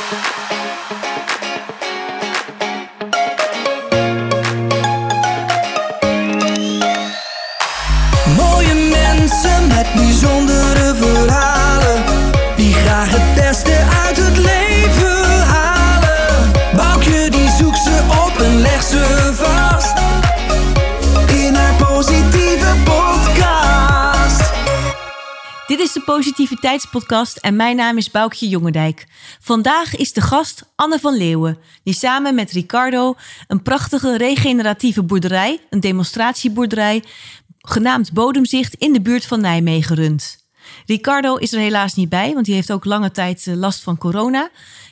Mooie Positiviteitspodcast en mijn naam is Boukje Jongendijk. Vandaag is de gast Anne van Leeuwen, die samen met Ricardo een prachtige regeneratieve boerderij, een demonstratieboerderij, genaamd Bodemzicht in de buurt van Nijmegen runt. Ricardo is er helaas niet bij, want die heeft ook lange tijd eh, last van corona.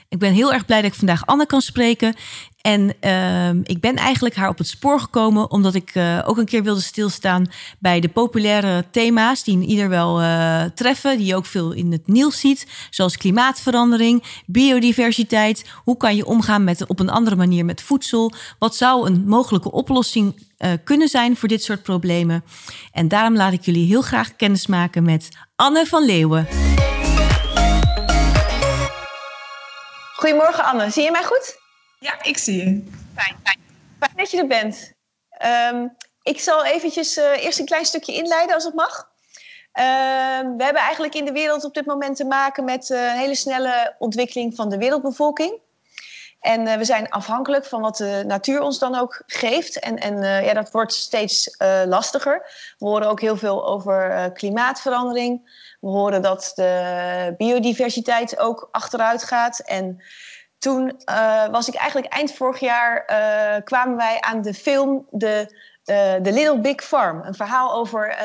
Ik ben heel erg blij dat ik vandaag Anne kan spreken. En ehm, ik ben eigenlijk haar op het spoor gekomen omdat ik eh, ook een keer wilde stilstaan bij de populaire thema's die ieder wel eh, treffen, die je ook veel in het nieuws ziet, zoals klimaatverandering, biodiversiteit. Hoe kan je omgaan met op een andere manier met voedsel? Wat zou een mogelijke oplossing eh, kunnen zijn voor dit soort problemen? En daarom laat ik jullie heel graag kennis maken met Anne van Leeuwen. Goedemorgen Anne, zie je mij goed? Ja, ik zie je. Fijn, fijn. Fijn dat je er bent. Ehm, ik zal eventjes eh, eerst een klein stukje inleiden als het mag. Ehm, we hebben eigenlijk in de wereld op dit moment te maken met eh, een hele snelle ontwikkeling van de wereldbevolking. En eh, we zijn afhankelijk van wat de natuur ons dan ook geeft. En, en ja, dat wordt steeds lastiger. We horen ook heel veel over klimaatverandering. We horen dat de biodiversiteit ook achteruit gaat. En toen uh, was ik eigenlijk eind vorig jaar uh, kwamen wij aan de film de, uh, The Little Big Farm. Een verhaal over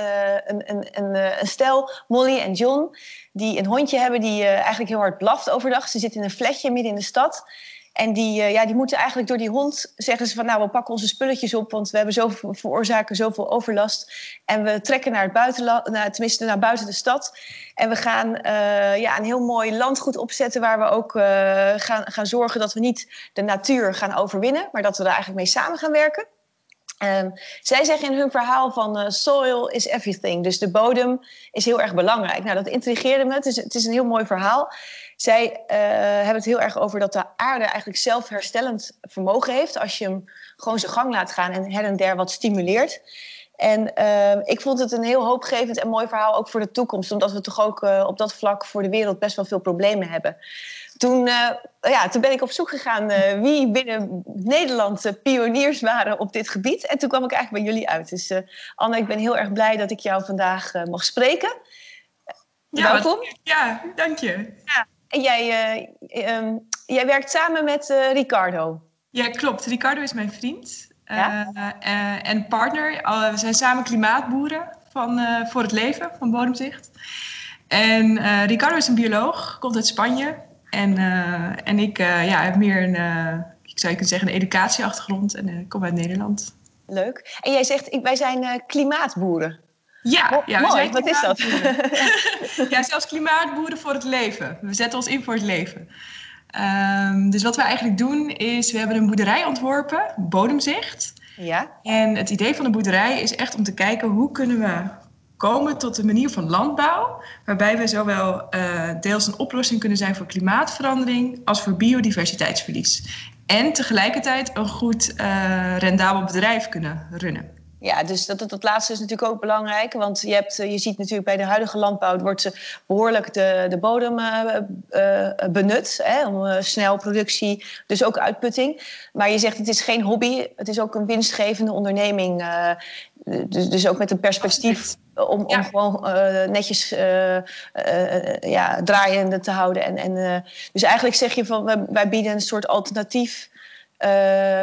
een, een, een, een, stel, Molly en John, die een hondje hebben die eigenlijk heel hard blaft overdag. Ze zitten in een flatje midden in de stad. En die, ja, die moeten eigenlijk door die hond zeggen ze van nou, we pakken onze spulletjes op, want we hebben zoveel veroorzaken zoveel overlast. En we trekken naar het buitenland, tenminste naar buiten de stad. En we gaan uh, ja, een heel mooi landgoed opzetten waar we ook uh, gaan, gaan zorgen dat we niet de natuur gaan overwinnen, maar dat we er eigenlijk mee samen gaan werken. Um, zij zeggen in hun verhaal van uh, soil is everything. Dus de bodem is heel erg belangrijk. Nou, dat intrigeerde me. Het is, het is een heel mooi verhaal. Zij uh, hebben het heel erg over dat de aarde eigenlijk zelfherstellend vermogen heeft. Als je hem gewoon zijn gang laat gaan en her en der wat stimuleert. En uh, ik vond het een heel hoopgevend en mooi verhaal ook voor de toekomst. Omdat we toch ook uh, op dat vlak voor de wereld best wel veel problemen hebben. Toen, uh, ja, toen ben ik op zoek gegaan uh, wie binnen Nederland pioniers waren op dit gebied. En toen kwam ik eigenlijk bij jullie uit. Dus Anne, ik ben heel erg blij dat ik jou vandaag mag spreken. Ja, Welkom. Wat, ja, dank je. Ja. En jij, um, jij werkt samen met Ricardo. Ja, klopt. Ricardo is mijn vriend. Ja? En partner. We zijn samen klimaatboeren van, voor het leven van Bodemzicht. En Ricardo is een bioloog, komt uit Spanje. En, en ik ja, heb meer een, ik zou kunnen zeggen, een educatieachtergrond en kom uit Nederland. Leuk. En jij zegt, wij zijn klimaatboeren. Ja, ja Mooi, wat is dat? ja, zelfs klimaatboeren voor het leven. We zetten ons in voor het leven. Um, dus wat we eigenlijk doen is, we hebben een boerderij ontworpen, Bodemzicht. Ja. En het idee van de boerderij is echt om te kijken hoe kunnen we komen tot een manier van landbouw, waarbij we zowel uh, deels een oplossing kunnen zijn voor klimaatverandering als voor biodiversiteitsverlies. En tegelijkertijd een goed uh, rendabel bedrijf kunnen runnen. Ja, dus dat, dat laatste is natuurlijk ook belangrijk. Want je, hebt, je ziet natuurlijk bij de huidige landbouw... wordt ze behoorlijk de, de bodem uh, uh, benut. Hè, om uh, snel productie, dus ook uitputting. Maar je zegt het is geen hobby. Het is ook een winstgevende onderneming. dus, dus ook met een perspectief om, ja. om gewoon netjes ja, draaiende te houden. En, en, dus eigenlijk zeg je van wij bieden een soort alternatief...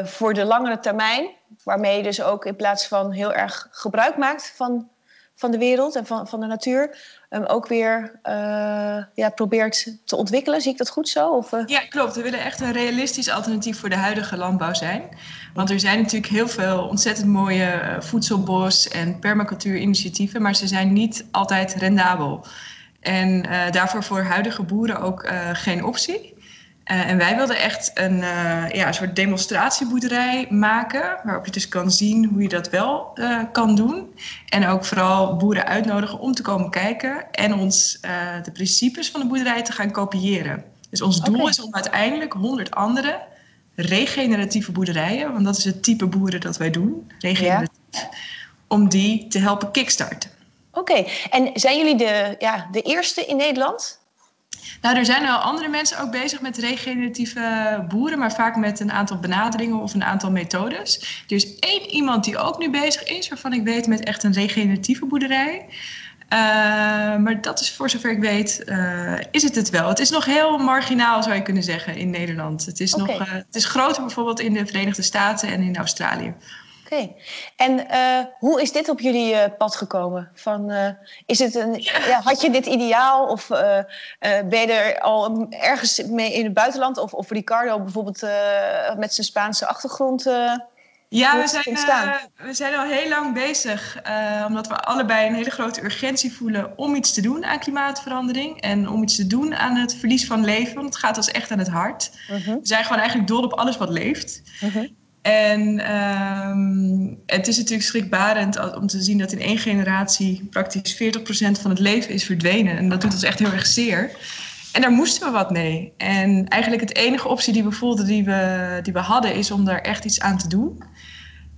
voor de langere termijn waarmee je dus ook in plaats van heel erg gebruik maakt van, van de wereld en van, van de natuur, ook weer uh, ja, probeert te ontwikkelen. Zie ik dat goed zo? Of, uh... Ja, klopt. We willen echt een realistisch alternatief voor de huidige landbouw zijn. Want er zijn natuurlijk heel veel ontzettend mooie voedselbos- en permacultuurinitiatieven, maar ze zijn niet altijd rendabel. En daarvoor voor huidige boeren ook geen optie. Uh, en wij wilden echt een, uh, ja, een soort demonstratieboerderij maken, waarop je dus kan zien hoe je dat wel uh, kan doen. En ook vooral boeren uitnodigen om te komen kijken en ons de principes van de boerderij te gaan kopiëren. Dus ons doel is om uiteindelijk 100 andere regeneratieve boerderijen, want dat is het type boeren dat wij doen, regeneratief, om die te helpen kickstarten. Oké, en zijn jullie de, ja, de eerste in Nederland? Nou, er zijn wel andere mensen ook bezig met regeneratieve boeren, maar vaak met een aantal benaderingen of een aantal methodes. Er is één iemand die ook nu bezig is, waarvan ik weet met echt een regeneratieve boerderij. Uh, maar dat is voor zover ik weet, uh, is het het wel. Het is nog heel marginaal, zou je kunnen zeggen, in Nederland. Het is, nog, uh, het is groter bijvoorbeeld in de Verenigde Staten en in Australië. Oké, en eh, hoe is dit op jullie eh, pad gekomen? Van, eh, is het een, ja, had je dit ideaal of ben je er al ergens mee in het buitenland? Of, of Ricardo bijvoorbeeld met zijn Spaanse achtergrond? Ja, we zijn, we zijn al heel lang bezig, omdat we allebei een hele grote urgentie voelen om iets te doen aan klimaatverandering en om iets te doen aan het verlies van leven. Want het gaat ons echt aan het hart. mhm, We zijn gewoon eigenlijk dol op alles wat leeft. mhm. En ehm, het is natuurlijk schrikbarend om te zien dat in één generatie praktisch 40% van het leven is verdwenen. En dat doet ons echt heel erg zeer. En daar moesten we wat mee. En eigenlijk het enige optie die we voelden, die we, die we hadden, is om daar echt iets aan te doen.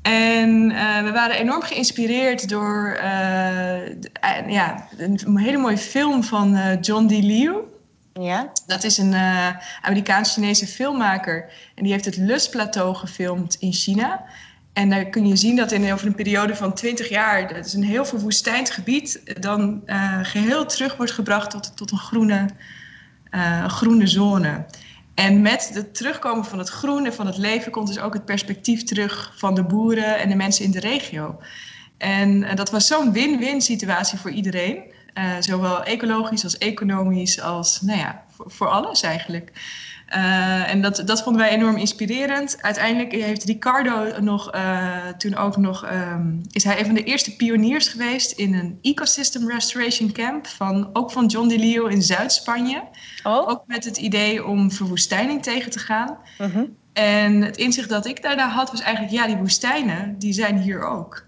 En eh, we waren enorm geïnspireerd door eh, ja, een hele mooie film van eh, John D. Liu. Ja, Dat is een eh, Amerikaans-Chinese filmmaker. En die heeft het Lustplateau gefilmd in China. En daar kun je zien dat in over een periode van 20 jaar, dat is een heel verwoestijnd gebied, dan eh, geheel terug wordt gebracht tot, tot een groene, eh, groene zone. En met het terugkomen van het groen en van het leven komt dus ook het perspectief terug van de boeren en de mensen in de regio. En dat was zo'n win-win situatie voor iedereen. Eh, zowel ecologisch als economisch als, nou ja, voor, voor alles eigenlijk. Eh, en dat, dat vonden wij enorm inspirerend. Uiteindelijk heeft Ricardo nog, eh, toen ook nog, ehm, is hij een van de eerste pioniers geweest in een ecosystem restoration camp, van, ook van John de Leo in Zuid-Spanje. oh, Ook met het idee om verwoestijning tegen te gaan. mhm. En het inzicht dat ik daarna had was eigenlijk, ja, die woestijnen, die zijn hier ook.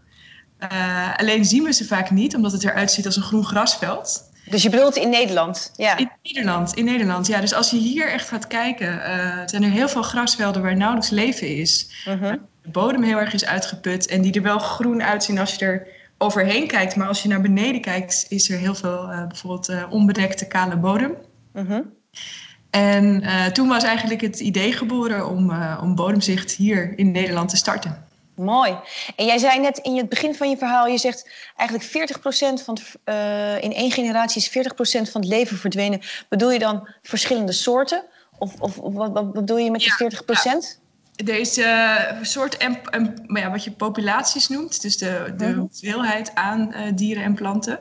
Eh, alleen zien we ze vaak niet, omdat het eruit ziet als een groen grasveld. Dus je bedoelt in Nederland? Ja. In Nederland, in Nederland, ja. Dus als je hier echt gaat kijken, eh, zijn er heel veel grasvelden waar nauwelijks leven is. Mhm. De bodem heel erg is uitgeput en die er wel groen uitzien als je er overheen kijkt. Maar als je naar beneden kijkt, is er heel veel eh, bijvoorbeeld onbedekte kale bodem. mhm. En toen was eigenlijk het idee geboren om, om bodemzicht hier in Nederland te starten. Mooi. En jij zei net in het begin van je verhaal, je zegt eigenlijk 40% van het, eh, in één generatie is 40% van het leven verdwenen. Bedoel je dan verschillende soorten? Of, of wat, wat bedoel je met die Ja, 40%? Er is eh, soort, maar ja, wat je populaties noemt, dus de, de Mhm. hoeveelheid aan eh, dieren en planten.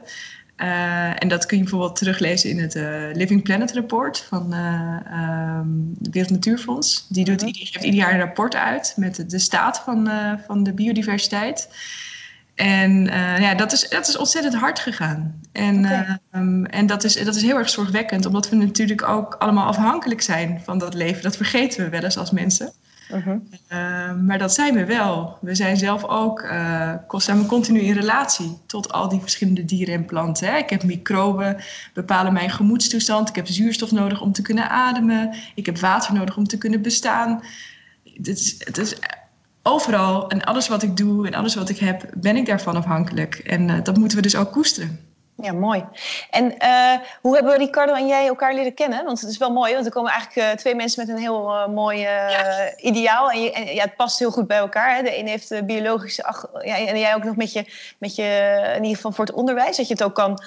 Eh, en dat kun je bijvoorbeeld teruglezen in het eh, Living Planet Report van eh ehm, het Wereld Natuurfonds. Die doet Mhm. ieder, geeft ieder jaar een rapport uit met de, staat van, van de biodiversiteit. En ja, dat is, dat is ontzettend hard gegaan. En, ehm, en dat, is, dat is heel erg zorgwekkend, omdat we natuurlijk ook allemaal afhankelijk zijn van dat leven. Dat vergeten we wel eens als mensen. Mhm. Uh, maar dat zijn we wel. We zijn zelf ook, uh, staan we continu in relatie tot al die verschillende dieren en planten. Hè. Ik heb microben, bepalen mijn gemoedstoestand. Ik heb zuurstof nodig om te kunnen ademen. Ik heb water nodig om te kunnen bestaan. Het is, het is overal en alles wat ik doe en alles wat ik heb, ben ik daarvan afhankelijk. En uh, dat moeten we dus ook koesteren. Ja, mooi. En uh, hoe hebben Ricardo en jij elkaar leren kennen? Want het is wel mooi, want er komen eigenlijk uh, twee mensen met een heel uh, mooi ja. ideaal. En, je, en ja, het past heel goed bij elkaar. Hè? De een heeft biologische... Ach, ja, en jij ook nog met je, met je... In ieder geval voor het onderwijs. Dat je het ook kan,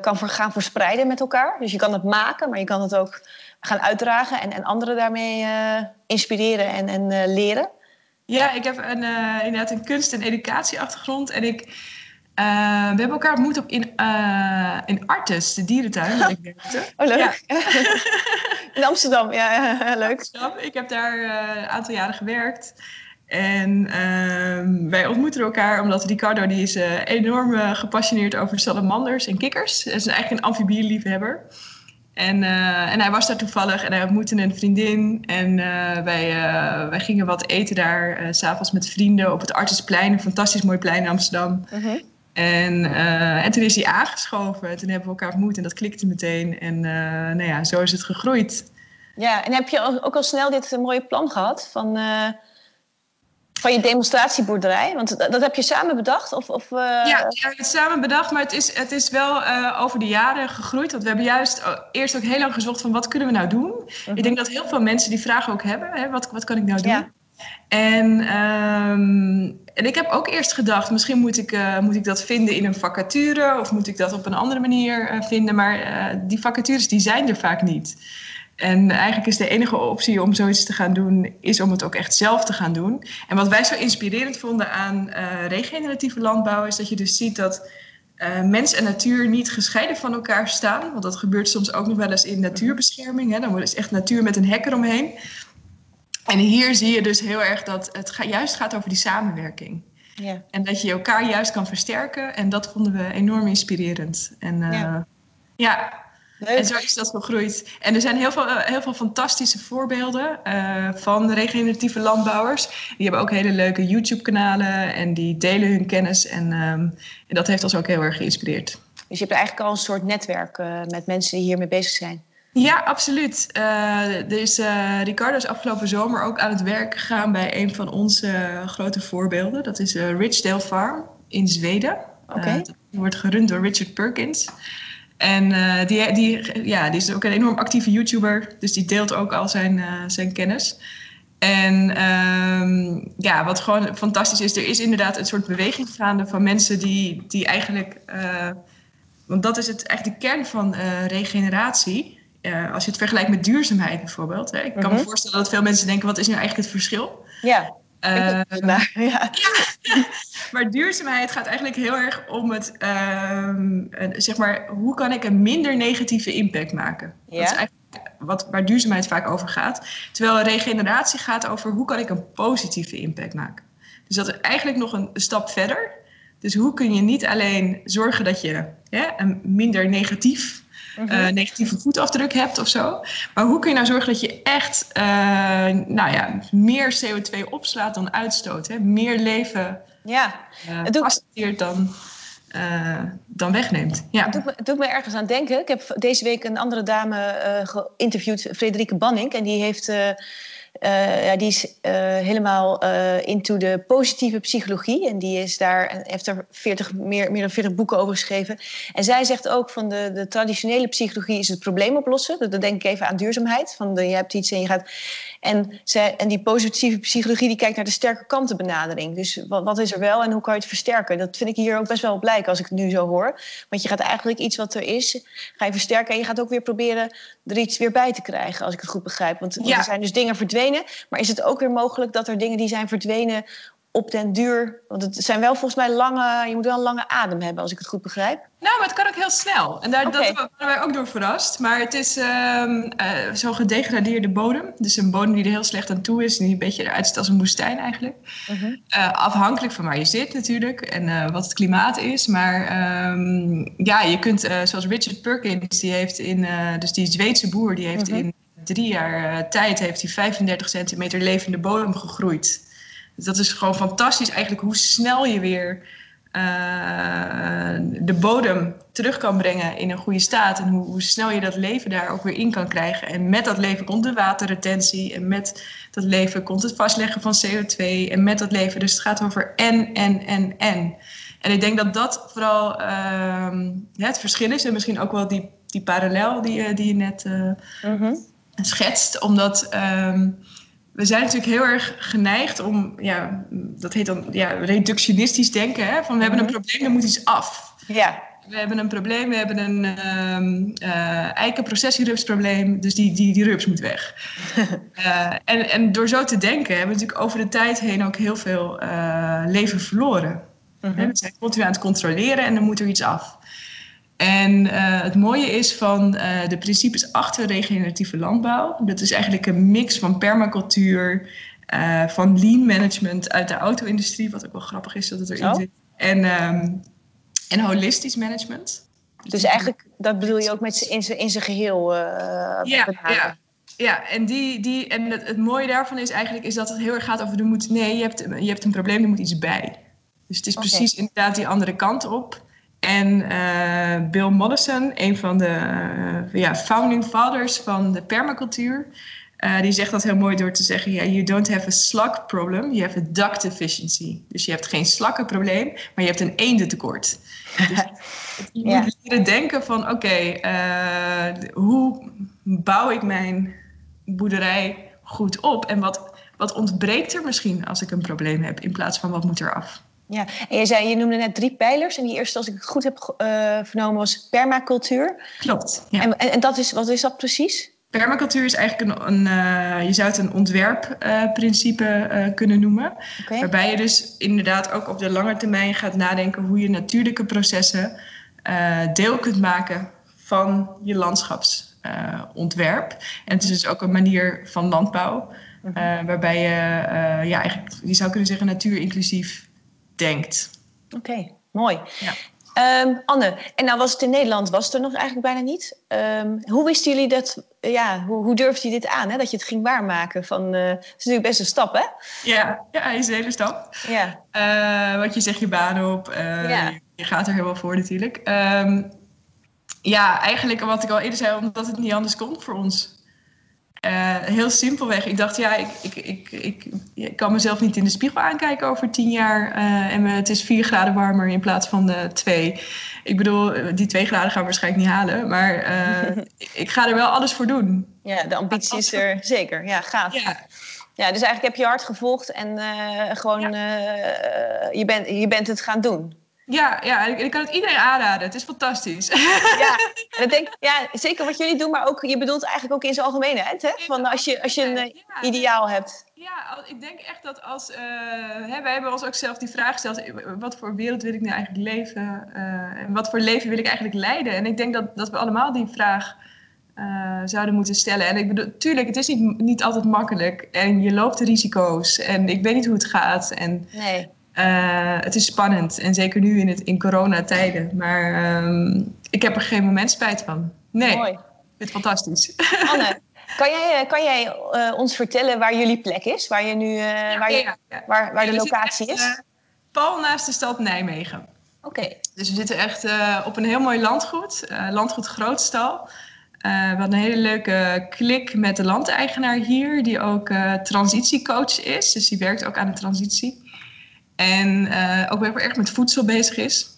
kan voor, gaan verspreiden met elkaar. Dus je kan het maken, maar je kan het ook gaan uitdragen. En, en anderen daarmee inspireren en, en leren. Ja, ik heb een, inderdaad een kunst- en educatieachtergrond. En ik... Uh, we hebben elkaar ontmoet op in, uh, in Artes, de dierentuin waar ik werkte. Oh, leuk. Ja. in Amsterdam, ja, leuk. Amsterdam. Ik heb daar uh, een aantal jaren gewerkt. En ehm, wij ontmoeten elkaar omdat Ricardo die is eh, enorm gepassioneerd over salamanders en kikkers. Hij is eigenlijk een amfibieliefhebber. En, en hij was daar toevallig en hij ontmoette een vriendin. En wij, wij gingen wat eten daar, s s'avonds met vrienden op het Artesplein. Een fantastisch mooi plein in Amsterdam. -huh. En, en toen is hij aangeschoven. Toen hebben we elkaar ontmoet en dat klikte meteen. En nou ja, zo is het gegroeid. Ja, en heb je ook al snel dit mooie plan gehad van, uh, van je demonstratieboerderij? Want dat, dat, heb je samen bedacht? Of, of. Ja, ja, we hebben het samen bedacht, maar het is, het is wel over de jaren gegroeid. Want we hebben juist eerst ook heel lang gezocht van wat kunnen we nou doen? -huh. Ik denk dat heel veel mensen die vragen ook hebben. Hè, wat, wat kan ik nou doen? Ja. En, um, en ik heb ook eerst gedacht, misschien moet ik, uh, moet ik dat vinden in een vacature of moet ik dat op een andere manier uh, vinden. Maar uh, die vacatures die zijn er vaak niet. En eigenlijk is de enige optie om zoiets te gaan doen, is om het ook echt zelf te gaan doen. En wat wij zo inspirerend vonden aan regeneratieve landbouw, is dat je dus ziet dat mens en natuur niet gescheiden van elkaar staan. Want dat gebeurt soms ook nog wel eens in natuurbescherming. Hè? Dan het echt natuur met een hek eromheen. En hier zie je dus heel erg dat het ga, juist gaat over die samenwerking. Ja. En dat je elkaar juist kan versterken. En dat vonden we enorm inspirerend. En uh, ja, ja. en zo is dat gegroeid. En er zijn heel veel, uh, heel veel fantastische voorbeelden uh, van regeneratieve landbouwers. Die hebben ook hele leuke YouTube-kanalen en die delen hun kennis. En, um, en dat heeft ons ook heel erg geïnspireerd. Dus je hebt eigenlijk al een soort netwerk met mensen die hiermee bezig zijn. Ja, absoluut. Uh, dus uh, Ricardo is afgelopen zomer ook aan het werk gegaan bij een van onze grote voorbeelden. Dat is Richdale Farm in Zweden. Okay. dat wordt gerund door Richard Perkins. En die, die, ja, die is ook een enorm actieve YouTuber, dus die deelt ook al zijn, zijn kennis. En um, ja, wat gewoon fantastisch is, er is inderdaad een soort beweging gaande van mensen die, die eigenlijk. want dat is het, eigenlijk de kern van regeneratie uh, als je het vergelijkt met duurzaamheid bijvoorbeeld. Hè. Ik kan mm -hmm. me voorstellen dat veel mensen denken, wat is nu eigenlijk het verschil? Ja, uh, maar, ja. ja. maar duurzaamheid gaat eigenlijk heel erg om het, uh, zeg maar, hoe kan ik een minder negatieve impact maken? Ja. Dat is eigenlijk wat, waar duurzaamheid vaak over gaat. Terwijl regeneratie gaat over hoe kan ik een positieve impact maken. Dus dat is eigenlijk nog een, een stap verder. Dus hoe kun je niet alleen zorgen dat je ja, een minder negatief uh, negatieve voetafdruk hebt of zo. Maar hoe kun je nou zorgen dat je echt uh, nou ja, meer CO2 opslaat dan uitstoot? Hè? Meer leven ja. uh, het doet... dan, dan wegneemt. Ja. Het, doet me, het doet me ergens aan denken. Ik heb deze week een andere dame geïnterviewd, Frederike Banning. En die heeft... Uh, ja, die is uh, helemaal uh, into de positieve psychologie. En die is daar, heeft er 40, meer, meer dan 40 boeken over geschreven. En zij zegt ook van de, de traditionele psychologie is het probleem oplossen. Dan denk ik even aan duurzaamheid. Van de, je hebt iets en je gaat. En, zij, en die positieve psychologie die kijkt naar de sterke kantenbenadering. Dus wat, wat is er wel en hoe kan je het versterken? Dat vind ik hier ook best wel blijken als ik het nu zo hoor. Want je gaat eigenlijk iets wat er is, ga je versterken. En je gaat ook weer proberen er iets weer bij te krijgen, als ik het goed begrijp. Want ja. er zijn dus dingen verdwenen. Maar is het ook weer mogelijk dat er dingen die zijn verdwenen op den duur. Want het zijn wel volgens mij lange. Je moet wel een lange adem hebben, als ik het goed begrijp. Nou, maar het kan ook heel snel. En daar okay. dat waren wij ook door verrast. Maar het is um, uh, zo'n gedegradeerde bodem. Dus een bodem die er heel slecht aan toe is. En die een beetje eruit ziet als een woestijn eigenlijk. Uh -huh. uh, afhankelijk van waar je zit natuurlijk. En uh, wat het klimaat is. Maar um, ja, je kunt, zoals Richard Perkins, die heeft in. dus die Zweedse boer, die heeft -huh. in drie jaar tijd heeft hij 35 centimeter levende bodem gegroeid. Dus dat is gewoon fantastisch eigenlijk hoe snel je weer uh, de bodem terug kan brengen in een goede staat. En hoe, hoe, snel je dat leven daar ook weer in kan krijgen. En met dat leven komt de waterretentie. En met dat leven komt het vastleggen van CO2. En met dat leven, dus het gaat over en, en, en, en. En ik denk dat dat vooral uh, ja, het verschil is. En misschien ook wel die, die parallel die, die je net uh, uh -huh. schetst. Omdat... Um, we zijn natuurlijk heel erg geneigd om, ja, dat heet dan ja, reductionistisch denken. Hè? Van we hebben een probleem, er moet iets af. Ja. We hebben een probleem, we hebben een um, uh, eikenprocessierupsprobleem, dus die, die, die rups moet weg. uh, en, en door zo te denken hebben we natuurlijk over de tijd heen ook heel veel uh, leven verloren. -huh. We zijn continu aan het controleren en dan moet er iets af. En uh, het mooie is van uh, de principes achter regeneratieve landbouw. Dat is eigenlijk een mix van permacultuur, uh, van lean management uit de auto-industrie, wat ook wel grappig is dat het erin zit. En, um, en holistisch management. Dus eigenlijk, dat bedoel je ook met in zijn in geheel ja, ja, ja, en, die, die, en het, het, mooie daarvan is eigenlijk is dat het heel erg gaat over... de moet, nee, je hebt, je hebt een probleem, er moet iets bij. Dus het is okay. precies inderdaad die andere kant op. En uh, Bill Mollison, een van de uh, ja, founding fathers van de permacultuur, uh, die zegt dat heel mooi door te zeggen: ja, you don't have a slug problem, you have a duck deficiency. Dus je hebt geen slakkenprobleem, maar je hebt een eendentekort. Dus je ja. moet leren denken van: oké, okay, hoe bouw ik mijn boerderij goed op en wat, wat ontbreekt er misschien als ik een probleem heb, in plaats van wat moet er af? Ja, en je zei, je noemde net drie pijlers. En die eerste, als ik het goed heb uh, vernomen, was permacultuur. Klopt. Ja. En, en, en, dat is, wat is dat precies? Permacultuur is eigenlijk een, een uh, je zou het een ontwerpprincipe uh, kunnen noemen. Okay. Waarbij je dus inderdaad ook op de lange termijn gaat nadenken hoe je natuurlijke processen deel kunt maken van je landschapsontwerp. en het is dus ook een manier van landbouw. Uh, waarbij je, ja, eigenlijk, je zou kunnen zeggen, natuurinclusief denkt. Oké, okay, mooi. Ja. Um, Anne, en nou was het in Nederland, was het er nog eigenlijk bijna niet. Um, hoe wisten jullie dat, ja, hoe, hoe durfde je dit aan, hè? dat je het ging waarmaken? Van, uh, het is natuurlijk best een stap, hè? Ja, ja is een hele stap. Ja. Uh, want je zegt je baan op, uh, ja. je gaat er helemaal voor natuurlijk. Um, ja, eigenlijk wat ik al eerder zei, omdat het niet anders komt voor ons. Uh, heel simpelweg. Ik dacht, ja, ik, ik, ik, ik, ik kan mezelf niet in de spiegel aankijken over tien jaar. Uh, en het is vier graden warmer in plaats van de twee. Ik bedoel, die twee graden gaan we waarschijnlijk niet halen. Maar uh, ik ga er wel alles voor doen. Ja, de ambitie is er zeker. Ja, gaaf. Ja. ja, dus eigenlijk heb je hard gevolgd en gewoon ja. je, bent, je bent het gaan doen. Ja, ja, ik kan het iedereen aanraden. Het is fantastisch. Ja, en denk, ja, zeker wat jullie doen, maar ook, je bedoelt eigenlijk ook in zijn algemeenheid. Hè? Van als je, als je een ja, ideaal hebt. Ja, ik denk echt dat als... Uh, hè, wij hebben ons ook zelf die vraag gesteld. Wat voor wereld wil ik nou eigenlijk leven? Uh, en wat voor leven wil ik eigenlijk leiden? En ik denk dat, dat we allemaal die vraag uh, zouden moeten stellen. En ik bedoel, tuurlijk, het is niet, niet altijd makkelijk. En je loopt de risico's. En ik weet niet hoe het gaat. En, nee. Uh, het is spannend en zeker nu in, het, in coronatijden. Maar um, ik heb er geen moment spijt van. Nee, Mooi. ik vind het fantastisch. Anne, kan jij, kan jij uh, ons vertellen waar jullie plek is? Waar, je nu, uh, ja, waar, je, ja, ja. waar, waar de locatie echt, is? pal naast de stad Nijmegen. Oké. Okay. Dus we zitten echt op een heel mooi landgoed. landgoed Grootstal. we hadden een hele leuke klik met de landeigenaar hier, die ook transitiecoach is. Dus die werkt ook aan de transitie. En uh, ook heel erg met voedsel bezig is.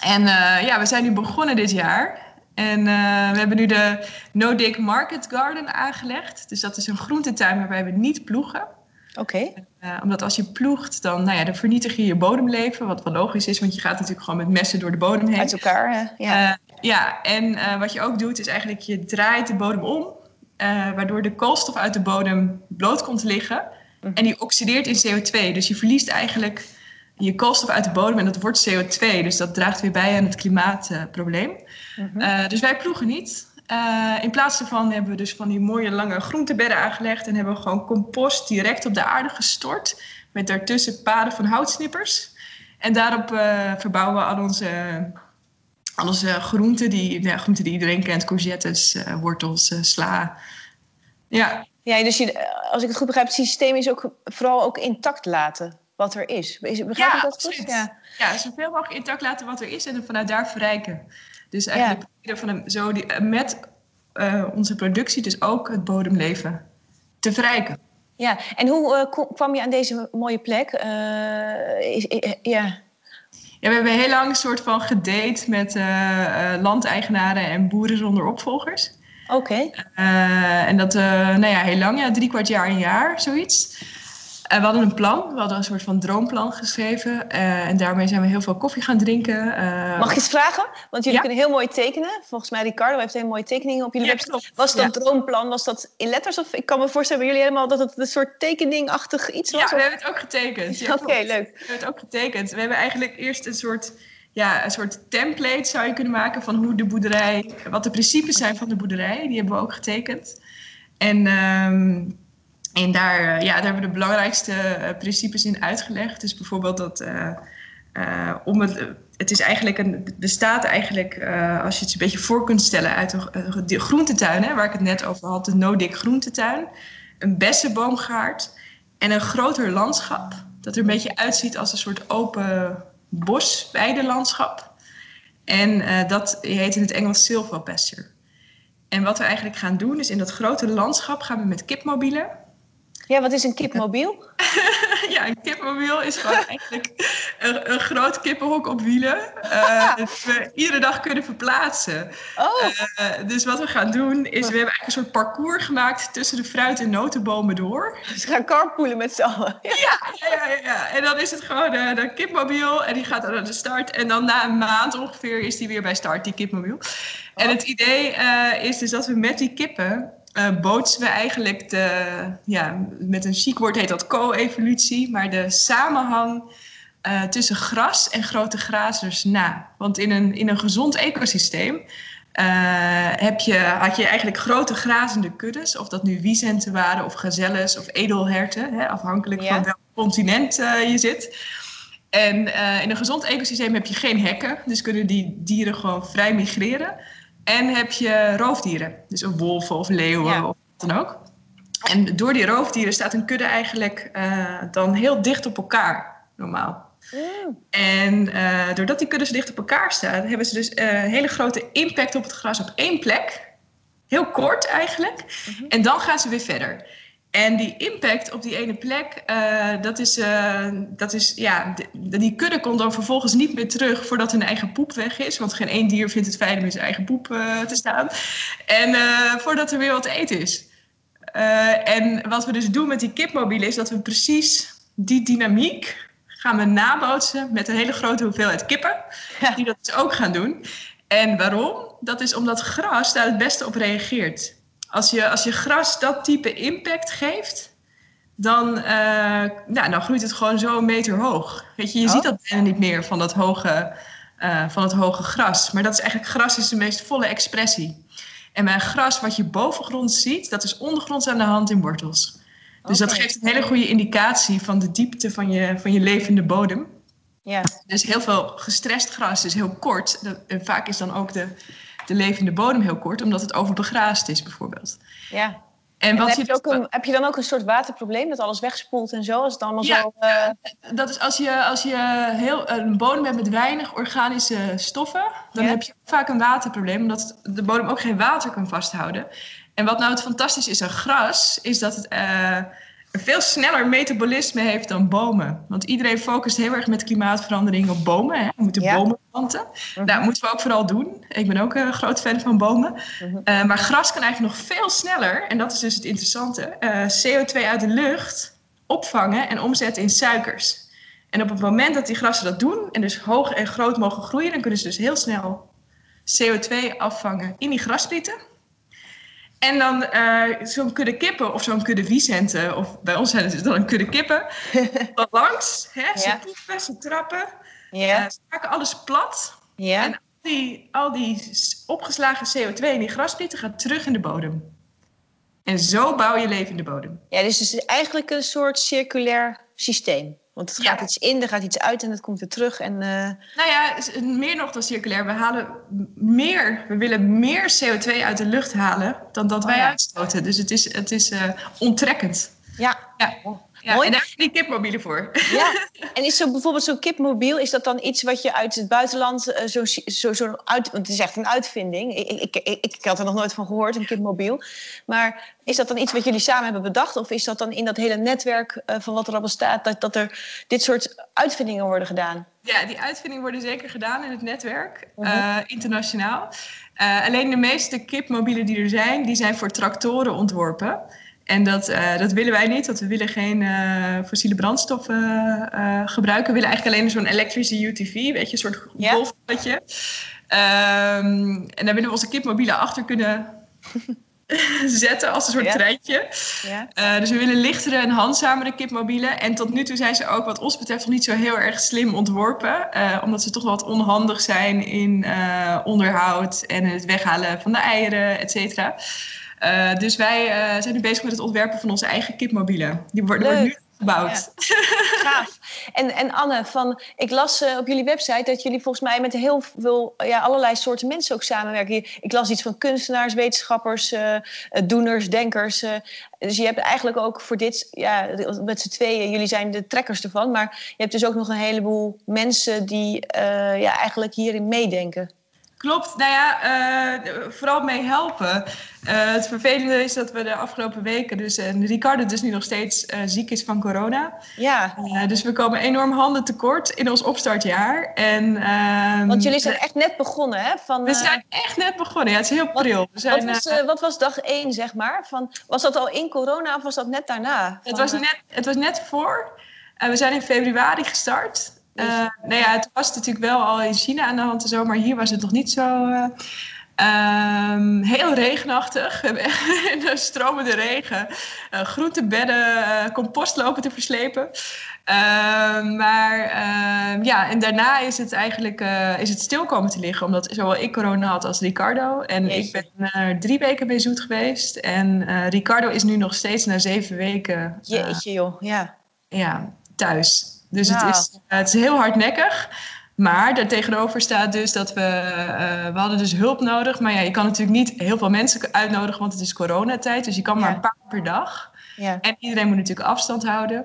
En uh, ja, we zijn nu begonnen dit jaar. En uh, we hebben nu de No Dig Market Garden aangelegd. Dus dat is een groentetuin waarbij we niet ploegen. Oké. Okay. omdat als je ploegt, dan, nou ja, dan vernietig je je bodemleven. Wat wel logisch is, want je gaat natuurlijk gewoon met messen door de bodem heen. Uit elkaar, hè? Ja. ja, en wat je ook doet, is eigenlijk je draait de bodem om. waardoor de koolstof uit de bodem bloot komt liggen. Mhm. En die oxideert in CO2. Dus je verliest eigenlijk je koolstof uit de bodem en dat wordt CO2. Dus dat draagt weer bij aan het klimaatprobleem. Uh, dus wij ploegen niet. Uh, in plaats daarvan hebben we dus van die mooie lange groentebedden aangelegd en hebben we gewoon compost direct op de aarde gestort. Met daartussen paden van houtsnippers. En daarop uh, verbouwen we al onze, al onze groenten, die, ja, groenten die iedereen kent: courgettes, wortels, sla. Ja, ja, dus je, als ik het goed begrijp, het systeem is ook vooral ook intact laten wat er is. Begrijp ja, ik dat goed? Ja, ja, zoveel mogelijk intact laten wat er is en vanuit daar verrijken. Dus eigenlijk ja. van zo die, met uh, onze productie dus ook het bodemleven te verrijken. Ja, en hoe uh, kwam je aan deze mooie plek? Uh, is, ja. Ja, we hebben heel lang een soort van gedate met landeigenaren en boeren zonder opvolgers. Oké. Okay. Uh, en dat, uh, nou ja, heel lang, ja, drie kwart jaar, een jaar, zoiets. En we hadden een plan, we hadden een soort van droomplan geschreven. Uh, en daarmee zijn we heel veel koffie gaan drinken. Mag ik eens vragen? Want jullie ja? kunnen heel mooi tekenen. Volgens mij, Ricardo heeft heel mooie tekeningen op jullie ja, website. Was dat droomplan, was dat in letters? Of ik kan me voorstellen bij jullie helemaal dat het een soort tekeningachtig iets was? Ja, we hebben het ook getekend. Oké, okay, leuk. We hebben het ook getekend. We hebben eigenlijk eerst een soort ja, een soort template zou je kunnen maken van hoe de boerderij, wat de principes zijn van de boerderij. Die hebben we ook getekend. En, um, en daar, ja, daar hebben we de belangrijkste uh, principes in uitgelegd. Dus bijvoorbeeld dat uh, om het, het is eigenlijk een, bestaat eigenlijk, als je het een beetje voor kunt stellen, uit de groentetuin, hè, waar ik het net over had, de no-dik groentetuin, een bessenboomgaard en een groter landschap. Dat er een beetje uitziet als een soort open bos, weidelandschap. En uh, dat heet in het Engels silvopasture. En wat we eigenlijk gaan doen, is in dat grote landschap gaan we met kipmobielen ja, wat is een kipmobiel? ja, een kipmobiel is gewoon eigenlijk een, een, groot kippenhok op wielen. Uh, dat we iedere dag kunnen verplaatsen. Oh. Uh, dus wat we gaan doen, is we hebben eigenlijk een soort parcours gemaakt tussen de fruit- en notenbomen door. Dus we gaan carpoolen met z'n allen. Ja, ja, ja, ja, En dan is het gewoon uh, de kipmobiel en die gaat dan naar de start. En dan na een maand ongeveer is die weer bij start, die kipmobiel. En het idee is dus dat we met die kippen uh, bootsen we eigenlijk de, ja, met een chic woord heet dat co-evolutie, maar de samenhang uh, tussen gras en grote grazers na. Want in een, in een gezond ecosysteem uh, heb je, had je eigenlijk grote grazende kuddes, of dat nu wiesenten waren, of gazelles of edelherten, hè, afhankelijk ja. van welk continent je zit. En in een gezond ecosysteem heb je geen hekken, dus kunnen die dieren gewoon vrij migreren. En heb je roofdieren, dus een wolven of leeuwen ja. of wat dan ook. En door die roofdieren staat een kudde eigenlijk uh, dan heel dicht op elkaar, normaal. Mm. En uh, doordat die kudde zo dicht op elkaar staan, hebben ze dus een uh, hele grote impact op het gras op één plek. Heel kort eigenlijk. Mm -hmm. En dan gaan ze weer verder. En die impact op die ene plek, uh, dat is, uh, dat is ja, die, die kudde komt dan vervolgens niet meer terug voordat hun eigen poep weg is. Want geen één dier vindt het fijn om in zijn eigen poep uh, te staan. En voordat er weer wat eten is. en wat we dus doen met die kipmobielen is dat we precies die dynamiek gaan we nabootsen met een hele grote hoeveelheid kippen. Die dat dus ook gaan doen. En waarom? Dat is omdat gras daar het beste op reageert als je, als je gras dat type impact geeft, dan, uh, nou, dan groeit het gewoon zo een meter hoog. Weet je, je oh. ziet dat bijna niet meer van dat hoge, uh, van het hoge gras. Maar dat is eigenlijk, gras is de meest volle expressie. En bij gras wat je bovengrond ziet, dat is ondergronds aan de hand in wortels. Dus okay. dat geeft een hele goede indicatie van de diepte van je, van je levende bodem. Ja. Dus heel veel gestrest gras is heel kort. En vaak is dan ook de, de levende bodem heel kort, omdat het overbegraasd is bijvoorbeeld. Ja. En, wat en heb, je ook een, heb je dan ook een soort waterprobleem dat alles wegspoelt en zo? Als het allemaal ja, zo. Uh... dat is als je, als je heel, een bodem hebt met weinig organische stoffen, dan ja. heb je vaak een waterprobleem, omdat de bodem ook geen water kan vasthouden. En wat nou het fantastisch is aan gras, is dat het uh, een veel sneller metabolisme heeft dan bomen. Want iedereen focust heel erg met klimaatverandering op bomen. Hè? We moeten ja. bomen planten. Uh -huh. Dat moeten we ook vooral doen. Ik ben ook een groot fan van bomen. -huh. uh, maar gras kan eigenlijk nog veel sneller, en dat is dus het interessante, uh, CO2 uit de lucht opvangen en omzetten in suikers. En op het moment dat die grassen dat doen, en dus hoog en groot mogen groeien, dan kunnen ze dus heel snel CO2 afvangen in die grasprieten. En dan uh, zo'n kudde kippen of zo'n kudde wiesenten, of bij ons zijn het dan een kudde kippen, langs. Hè, ze ja. poepen, ze trappen, ja. uh, ze maken alles plat. Ja. En al die, al die opgeslagen CO2 in die grasprieten gaat terug in de bodem. En zo bouw je leven in de bodem. Ja, dus het is eigenlijk een soort circulair systeem. Want het gaat ja. iets in, er gaat iets uit en het komt weer terug. En, uh... Nou ja, meer nog dan circulair. We halen meer, we willen meer CO2 uit de lucht halen dan dat oh, wij ja. uitstoten. Dus het is, het is uh, onttrekkend. Ja. ja. Ja, Mooi. en daar heb je die kipmobielen voor. Ja, en is zo bijvoorbeeld zo'n kipmobiel, is dat dan iets wat je uit het buitenland uh, zo, zo, zo uit... Want het is echt een uitvinding. Ik, ik, ik, ik, had er nog nooit van gehoord, een kipmobiel. Maar is dat dan iets wat jullie samen hebben bedacht? Of is dat dan in dat hele netwerk uh, van wat er al bestaat... Dat, dat er dit soort uitvindingen worden gedaan? Ja, die uitvindingen worden zeker gedaan in het netwerk, uh -huh. uh, internationaal. Alleen de meeste kipmobielen die er zijn, die zijn voor tractoren ontworpen... En dat, uh, dat willen wij niet, want we willen geen uh, fossiele brandstoffen uh, gebruiken. We willen eigenlijk alleen zo'n elektrische UTV, weet je, een soort golfbadje. Um, en daar willen we onze kipmobielen achter kunnen zetten als een soort treintje. Dus we willen lichtere en handzamere kipmobielen. En tot nu toe zijn ze ook wat ons betreft nog niet zo heel erg slim ontworpen. omdat ze toch wat onhandig zijn in onderhoud en het weghalen van de eieren, et cetera. Uh, dus wij uh, zijn nu bezig met het ontwerpen van onze eigen kipmobielen. Die worden, nu gebouwd. Gaaf. En, en Anne, van, ik las eh, op jullie website dat jullie volgens mij met heel veel, ja, allerlei soorten mensen ook samenwerken. Ik las iets van kunstenaars, wetenschappers, eh, eh, doeners, denkers. dus je hebt eigenlijk ook voor dit, ja, met z'n tweeën, jullie zijn de trekkers ervan. Maar je hebt dus ook nog een heleboel mensen die ja, eigenlijk hierin meedenken. Klopt, nou ja, uh, vooral mee helpen. Uh, het vervelende is dat we de afgelopen weken, dus uh, Ricardo dus nu nog steeds ziek is van corona. Ja. dus we komen enorm handen tekort in ons opstartjaar. En, ehm, Want jullie zijn echt net begonnen, hè? Van, we zijn echt net begonnen, ja, het is heel pril. Wat, zijn, wat, was, wat was dag één, zeg maar? Van, was dat al in corona of was dat net daarna? Het, was, net, het was net voor. we zijn in februari gestart. Uh, nou ja, het was natuurlijk wel al in China aan de hand en zo, maar hier was het nog niet zo. Uh, um, heel regenachtig. De stromende regen uh, groentebedden, compost lopen te verslepen. Ehm, maar ehm, ja, en daarna is het eigenlijk is het stil komen te liggen, omdat zowel ik corona had als Ricardo. En ik ben er drie weken bij zoet geweest. En Ricardo is nu nog steeds na zeven weken. Jeetje, joh, ja. Ja, thuis. Dus het, is, eh, het is heel hardnekkig. Maar daartegenover staat dus dat we... Uh, we hadden dus hulp nodig. Maar ja, je kan natuurlijk niet heel veel mensen uitnodigen... want het is coronatijd. Dus je kan maar een paar per dag. Ja. En iedereen moet natuurlijk afstand houden.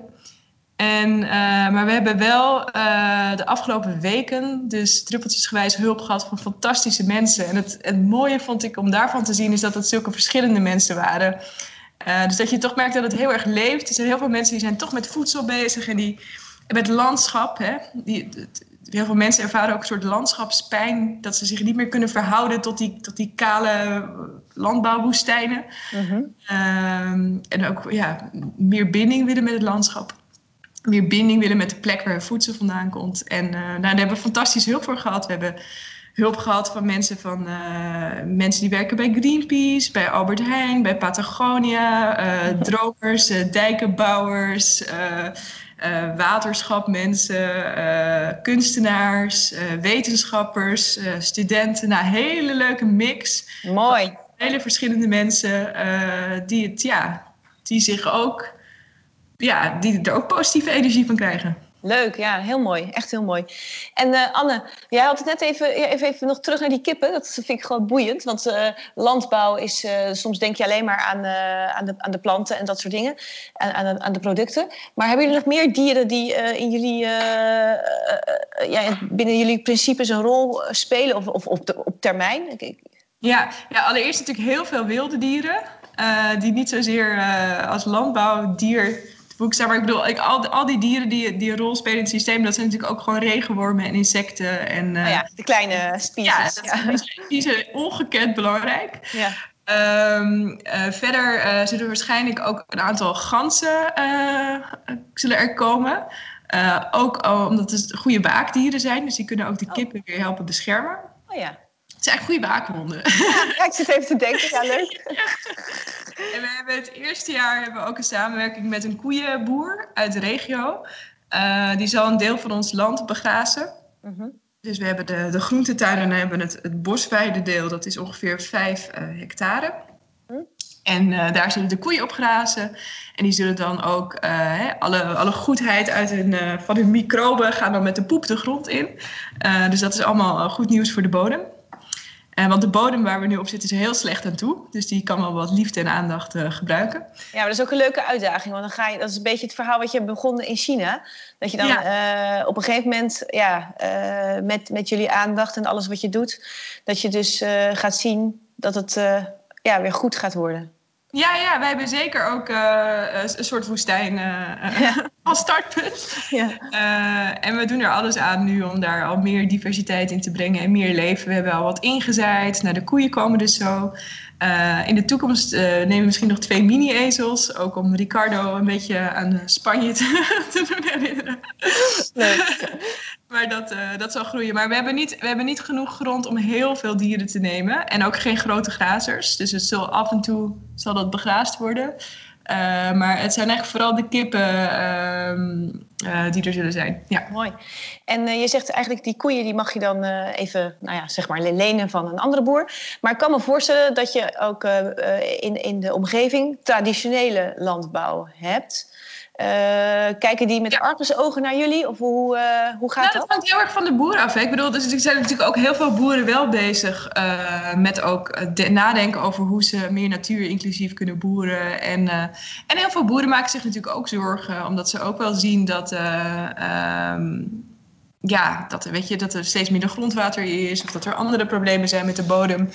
En, uh, maar we hebben wel uh, de afgelopen weken dus druppeltjesgewijs hulp gehad van fantastische mensen. En het, het mooie vond ik om daarvan te zien is dat het zulke verschillende mensen waren. Dus dat je toch merkt dat het heel erg leeft. Er zijn heel veel mensen die zijn toch met voedsel bezig en die met landschap. Hè, die, heel veel mensen ervaren ook een soort landschapspijn. Dat ze zich niet meer kunnen verhouden tot die, tot die kale landbouwwoestijnen. Mhm. Ehm, en ook ja, meer binding willen met het landschap. Meer binding willen met de plek waar voedsel vandaan komt. En uh, nou, daar hebben we fantastisch hulp voor gehad. We hebben hulp gehad van mensen, van, uh, mensen die werken bij Greenpeace, bij Albert Heijn, bij Patagonia, uh, drogers, dijkenbouwers uh, waterschapmensen, uh, kunstenaars, uh, wetenschappers, studenten. Nou, hele leuke mix. Mooi. Hele verschillende mensen die, het, ja, die zich ook, ja, die er ook positieve energie van krijgen. Leuk, ja, heel mooi. Echt heel mooi. En uh, Anne, jij had het net even, even, even nog terug naar die kippen. Dat vind ik gewoon boeiend. Want uh, landbouw is, uh, soms denk je alleen maar aan, aan, de, aan de planten en dat soort dingen. Aan, aan, aan de producten. Maar hebben jullie nog meer dieren die in jullie, ja, binnen jullie principes een rol spelen? Of, of op, op termijn? Ja, ja, allereerst natuurlijk heel veel wilde dieren. die niet zozeer als landbouwdier boek Maar ik bedoel, ik, al, al die dieren die, die een rol spelen in het systeem, dat zijn natuurlijk ook gewoon regenwormen en insecten. En, uh, oh ja, de kleine species. Ja, die zijn ongekend belangrijk. Ja. Um, uh, verder uh, zullen er waarschijnlijk ook een aantal ganzen zullen er komen. ook omdat het goede waakdieren zijn, dus die kunnen ook de oh. kippen weer helpen beschermen. Oh ja. Het zijn goede waakhonden. Ja, ik zit even te denken. Ja, leuk. En we hebben het eerste jaar hebben we ook een samenwerking met een koeienboer uit de regio. Uh, die zal een deel van ons land begrazen. Mm -hmm. Dus we hebben de, de groentetuin en hebben het, het bosweidedeel. Dat is ongeveer 5 uh, hectare. Mm. En uh, daar zullen de koeien op grazen. En die zullen dan ook hè, alle, alle goedheid uit hun, van hun microben gaan dan met de poep de grond in. dus dat is allemaal goed nieuws voor de bodem. Uh, want de bodem waar we nu op zitten is heel slecht aan toe. Dus die kan wel wat liefde en aandacht uh, gebruiken. Ja, maar dat is ook een leuke uitdaging. Want dan ga je, dat is een beetje het verhaal wat je begonnen in China. Dat je dan ja. uh, op een gegeven moment, ja, met, met jullie aandacht en alles wat je doet, dat je dus gaat zien dat het ja, weer goed gaat worden. Ja, ja, wij hebben zeker ook een soort woestijn ja. als startpunt. Ja. Uh, en we doen er alles aan nu om daar al meer diversiteit in te brengen en meer leven. We hebben al wat ingezaaid. Nou, de koeien komen dus zo. in de toekomst nemen we misschien nog twee mini-ezels. Ook om Ricardo een beetje aan Spanje te, te doen herinneren. Leuk. Maar dat, dat zal groeien. Maar we hebben, niet, we hebben niet genoeg grond om heel veel dieren te nemen. En ook geen grote grazers. Dus het zal af en toe zal dat begraasd worden. Uh, maar het zijn eigenlijk vooral de kippen. Uh, die er zullen zijn. Ja. Mooi. En je zegt eigenlijk die koeien die mag je dan even, nou ja, zeg maar lenen van een andere boer. Maar ik kan me voorstellen dat je ook in, in de omgeving traditionele landbouw hebt. Uh, kijken die met ja. ogen naar jullie? Of hoe, uh, hoe gaat nou, dat? Dat hangt heel erg van de boer af. Hè? Ik bedoel, dus er zijn natuurlijk ook heel veel boeren wel bezig uh, met ook nadenken over hoe ze meer natuur-inclusief kunnen boeren. En, en heel veel boeren maken zich natuurlijk ook zorgen, omdat ze ook wel zien dat. Um, ja, dat, weet je, dat er steeds minder grondwater is, of dat er andere problemen zijn met de bodem.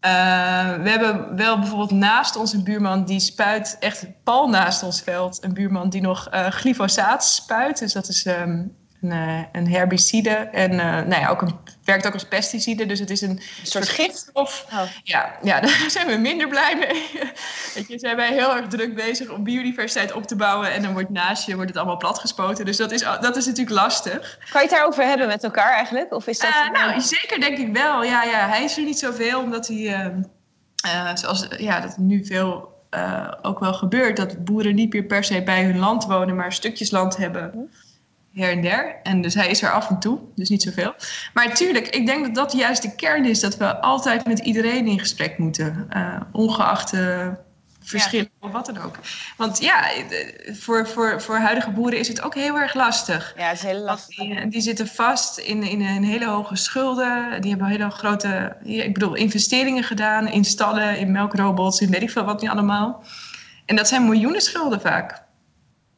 Uh, we hebben wel bijvoorbeeld naast ons een buurman die spuit, echt pal naast ons veld, een buurman die nog uh, glyfosaat spuit. Dus dat is um, een, uh, een, herbicide en nou ja, ook een, werkt ook als pesticide. Dus het is een, een soort gifstof. Oh. Ja, ja, daar zijn we minder blij mee. Weet je, zijn wij heel erg druk bezig om biodiversiteit op te bouwen en dan wordt naast je wordt het allemaal platgespoten. Dus dat is, dat is natuurlijk lastig. Kan je het daarover hebben met elkaar eigenlijk? Of is dat nou, zeker denk ik wel. Ja, ja, hij is er niet zoveel omdat hij, ehm, zoals ja, dat nu veel uh, ook wel gebeurt dat boeren niet meer per se bij hun land wonen, maar stukjes land hebben. Her en der. En dus hij is er af en toe, dus niet zoveel. Maar tuurlijk, ik denk dat dat juist de kern is. Dat we altijd met iedereen in gesprek moeten. Uh, ongeacht uh, verschillen of wat dan ook. Want ja, voor, voor, voor huidige boeren is het ook heel erg lastig. Ja, het is heel lastig. Die, die, zitten vast in, in een hele hoge schulden. Die hebben hele grote, ik bedoel, investeringen gedaan in stallen, in melkrobots, in weet ik veel wat niet allemaal. En dat zijn miljoenen schulden vaak.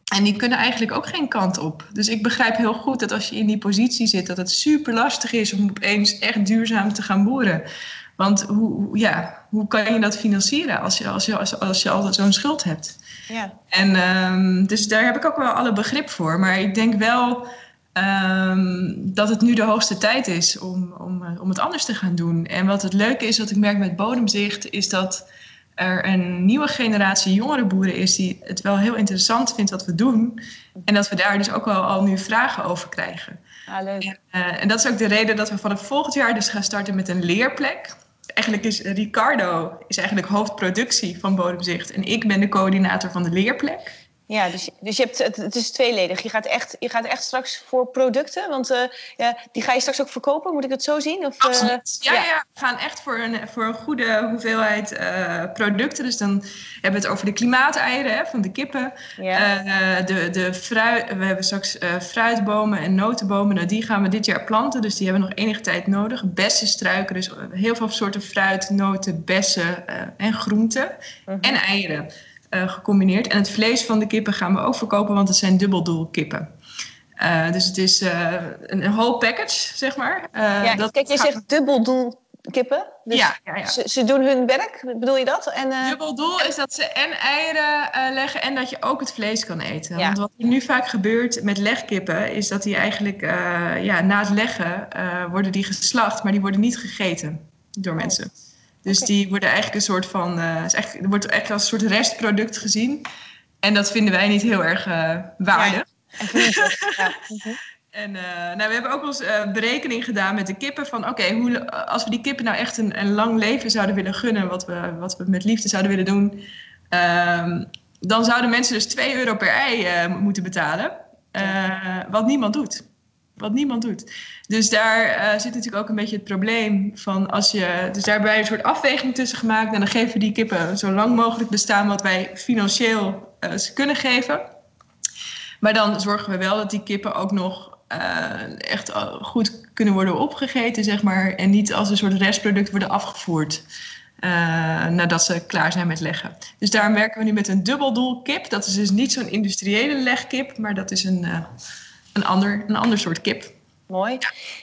En die kunnen eigenlijk ook geen kant op. Dus ik begrijp heel goed dat als je in die positie zit, dat het super lastig is om opeens echt duurzaam te gaan boeren. Want hoe, ja, hoe kan je dat financieren als je, als je, als, als je altijd zo'n schuld hebt? Ja. En um, dus daar heb ik ook wel alle begrip voor. Maar ik denk wel um, dat het nu de hoogste tijd is om, om, om het anders te gaan doen. En wat het leuke is, wat ik merk met bodemzicht, is dat er een nieuwe generatie jongere boeren is die het wel heel interessant vindt wat we doen. En dat we daar dus ook wel al nu vragen over krijgen. Ah, leuk. En, uh, en, dat is ook de reden dat we vanaf volgend jaar dus gaan starten met een leerplek. Eigenlijk is Ricardo is eigenlijk hoofdproductie van Bodemzicht. En ik ben de coördinator van de leerplek. Ja, dus, dus je hebt, het, het is tweeledig. Je gaat, echt, je gaat echt straks voor producten, want uh, ja, die ga je straks ook verkopen. Moet ik het zo zien? Of, uh, ja, ja, ja, we gaan echt voor een, voor een goede hoeveelheid uh, producten. Dus dan hebben we het over de klimaateieren hè, van de kippen. Ja. de, de fruit, we hebben straks fruitbomen en notenbomen. Nou, die gaan we dit jaar planten, dus die hebben nog enige tijd nodig. Bessenstruiken, dus heel veel soorten fruit, noten, bessen en groenten. -huh. En eieren. Uh, gecombineerd. En het vlees van de kippen gaan we ook verkopen, want het zijn dubbeldoelkippen. Uh, dus het is uh, een, een whole package, zeg maar. ja, dat kijk, je gaat... zegt dubbeldoelkippen. Dus ja, ja, ja. Ze, ze, doen hun werk, bedoel je dat? En, Dubbeldoel is dat ze en eieren leggen en dat je ook het vlees kan eten. Want wat er nu vaak gebeurt met legkippen, is dat die eigenlijk ja, na het leggen worden die geslacht, maar die worden niet gegeten door oh. mensen. Dus die worden eigenlijk een soort van. Uh, is echt, er wordt echt als een soort restproduct gezien. En dat vinden wij niet heel erg uh, waardig. Ja. En uh, nou, we hebben ook wel eens berekening gedaan met de kippen. Van oké, okay, als we die kippen nou echt een, een, lang leven zouden willen gunnen. Wat we, wat we met liefde zouden willen doen. Um, dan zouden mensen dus 2 euro per ei moeten betalen. wat niemand doet wat niemand doet. Dus daar uh, zit natuurlijk ook een beetje het probleem van als je. Dus daar hebben wij een soort afweging tussen gemaakt. En dan geven we die kippen zo lang mogelijk bestaan wat wij financieel uh, ze kunnen geven. Maar dan zorgen we wel dat die kippen ook nog uh, echt goed kunnen worden opgegeten, zeg maar. En niet als een soort restproduct worden afgevoerd. nadat ze klaar zijn met leggen. Dus daarom werken we nu met een dubbeldoel kip. Dat is dus niet zo'n industriële legkip, maar dat is een een ander, een ander soort kip. Mooi.